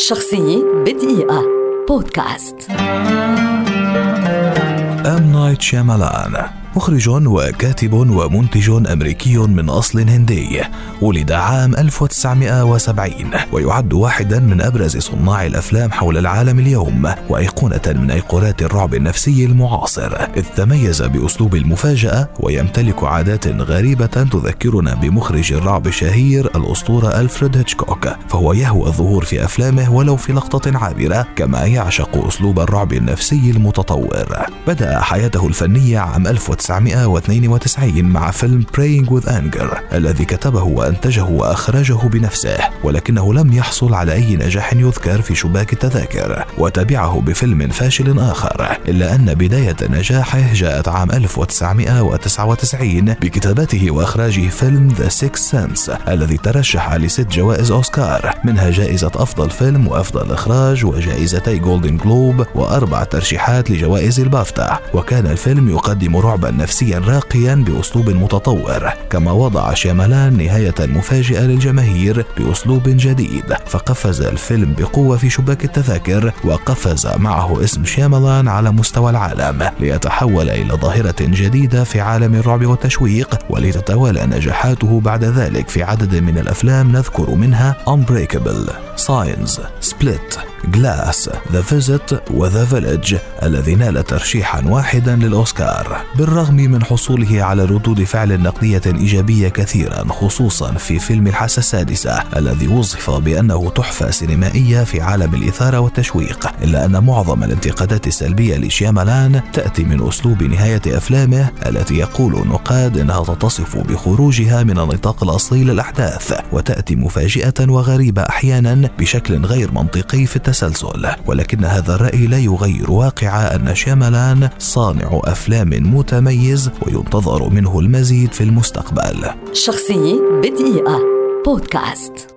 شخصية بدقيقة. بودكاست. أم نايت شيامالان مخرج وكاتب ومنتج أمريكي من أصل هندي ولد عام 1970 ويعد واحدا من أبرز صناع الأفلام حول العالم اليوم وأيقونة من أيقونات الرعب النفسي المعاصر. إذ تميز بأسلوب المفاجأة ويمتلك عادات غريبة تذكرنا بمخرج الرعب الشهير الأسطورة ألفريد هيتشكوك فهو يهوى الظهور في أفلامه ولو في لقطة عابرة كما يعشق أسلوب الرعب النفسي المتطور. بدأ حياته الفنية عام 1900 1992 مع فيلم Praying with Anger الذي كتبه وأنتجه وأخرجه بنفسه ولكنه لم يحصل على أي نجاح يذكر في شباك التذاكر وتبعه بفيلم فاشل آخر إلا أن بداية نجاحه جاءت عام 1999 بكتابته وإخراجه فيلم The Sixth Sense الذي ترشح لست جوائز أوسكار. منها جائزة أفضل فيلم وأفضل إخراج وجائزتي جولدن جلوب وأربع ترشيحات لجوائز البافتا. وكان الفيلم يقدم رعبا نفسيا راقيا بأسلوب متطور كما وضع شيامالان نهاية مفاجئة للجماهير بأسلوب جديد. فقفز الفيلم بقوة في شباك التذاكر وقفز معه اسم شيامالان على مستوى العالم ليتحول إلى ظاهرة جديدة في عالم الرعب والتشويق ولتتوالى نجاحاته بعد ذلك في عدد من الأفلام نذكر منها Unbreakable, Signs, Split, Glass The Visit و The Village الذي نال ترشيحا واحدا للأوسكار بالرغم من حصوله على ردود فعل نقدية إيجابية كثيرا خصوصا في فيلم الحاسة السادسة الذي وصف بأنه تحفة سينمائية في عالم الإثارة والتشويق إلا أن معظم الانتقادات السلبية لشيامالان تأتي من أسلوب نهاية أفلامه التي يقول النقاد إنها تتصف بخروجها من النطاق الأصلي للأحداث وتأتي مفاجئة وغريبة أحيانا بشكل غير منطقي في التسلسل ولكن هذا الرأي لا يغير واقع أن شيامالان صانع أفلام متميز وينتظر منه المزيد في المستقبل. شخصية بدقيقة. بودكاست.